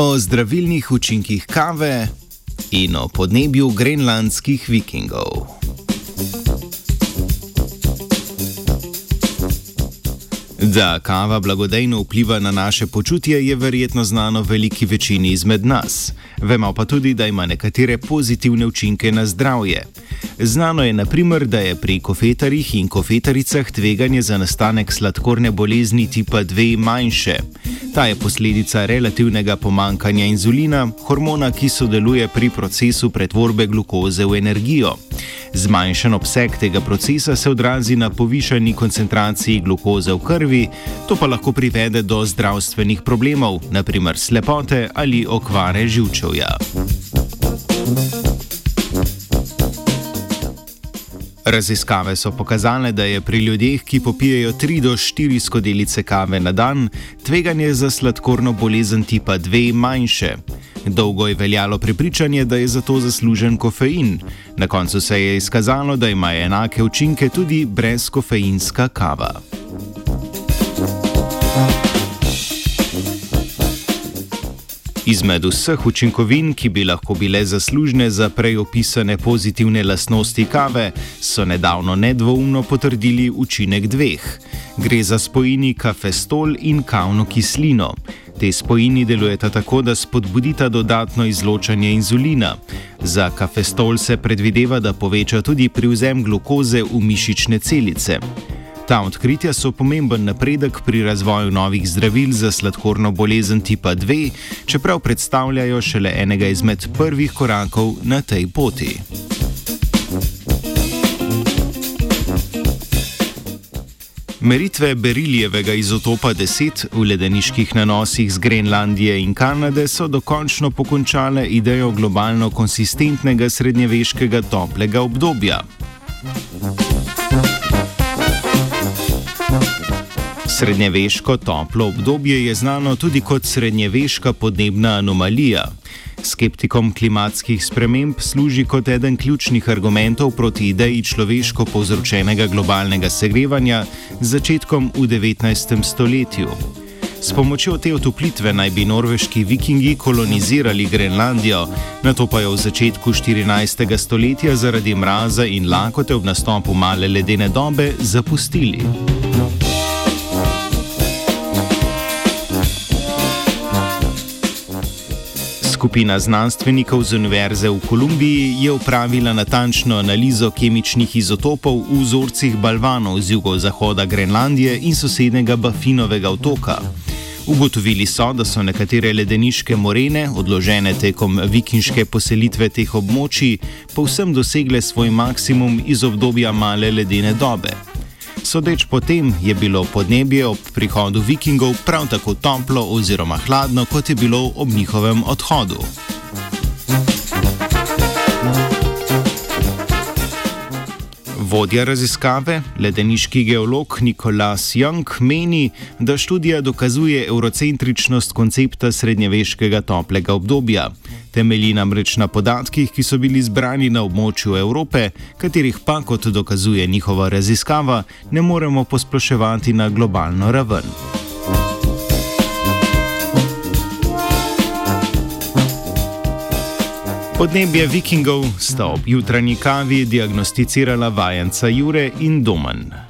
o zdravilnih učinkih kave in o podnebju grenlandskih vikingov. Da kava blagodejno vpliva na naše počutje, je verjetno znano veliki večini izmed nas. Vemo pa tudi, da ima nekatere pozitivne učinke na zdravje. Znano je, naprimer, da je pri kofetarjih in kofetaricah tveganje za nastanek sladkorne bolezni tipa 2 manjše. Ta je posledica relativnega pomankanja inzulina, hormona, ki sodeluje pri procesu pretvorbe glukoze v energijo. Zmanjšan obseg tega procesa se odrazi na povišani koncentraciji glukoze v krvi, to pa lahko privede do zdravstvenih problemov, naprimer slepote ali okvare živčevja. Raziskave so pokazale, da je pri ljudeh, ki popijajo 3 do 4 skodelice kave na dan, tveganje za sladkorno bolezen tipa 2 manjše. Dolgo je veljalo prepričanje, da je za to zaslužen kofein. Na koncu se je izkazalo, da ima enake učinke tudi brezkofeinska kava. Izmed vseh učinkovin, ki bi lahko bile zaslužne za prej opisane pozitivne lastnosti kave, so nedavno nedvoumno potrdili učinek dveh. Gre za spojini kafestol in kavno kislino. Te spojini delujeta tako, da spodbudita dodatno izločanje inzulina. Za kafestol se predvideva, da poveča tudi privzem glukoze v mišične celice. Ta odkritja so pomemben napredek pri razvoju novih zdravil za sladkorno bolezen tipa 2, čeprav predstavljajo šele enega izmed prvih korakov na tej poti. Meritve beriljevega izotopa 10 v ledeniških nanosih z Grenlandije in Kanade so dokončno pokončale idejo globalno konsistentnega srednjeveškega toplega obdobja. Srednjeveško toplo obdobje je znano tudi kot srednjeveška podnebna anomalija. Skeptikom klimatskih sprememb služi kot eden ključnih argumentov proti ideji človeško povzročenega globalnega segrevanja z začetkom v 19. stoletju. S pomočjo te otoplitve naj bi norveški vikingi kolonizirali Grenlandijo, na to pa jo v začetku 14. stoletja zaradi mraza in lakote ob nastopu male ledene dobe zapustili. Skupina znanstvenikov z Univerze v Kolumbiji je upravila natančno analizo kemičnih izotopov v vzorcih balvanov z jugozahoda Grenlandije in sosednjega Bafinovega otoka. Ugotovili so, da so nekatere ledeniške morene, odložene tekom vikinške poselitve teh območij, povsem dosegle svoj maksimum iz obdobja male ledene dobe. Sodeč po tem je bilo podnebje ob prihodu vikingov prav tako toplo oziroma hladno, kot je bilo ob njihovem odhodu. Vodja raziskave, ledeniški geolog Nikolas Young, meni, da študija dokazuje eurocentričnost koncepta srednjeveškega toplega obdobja. Temelji namreč na podatkih, ki so bili zbrani na območju Evrope, katerih pa, kot dokazuje njihova raziskava, ne moremo posploševati na globalno raven. Podnebje vikingov sta ob jutranji kavi diagnosticirala vajenca Jure in Domen.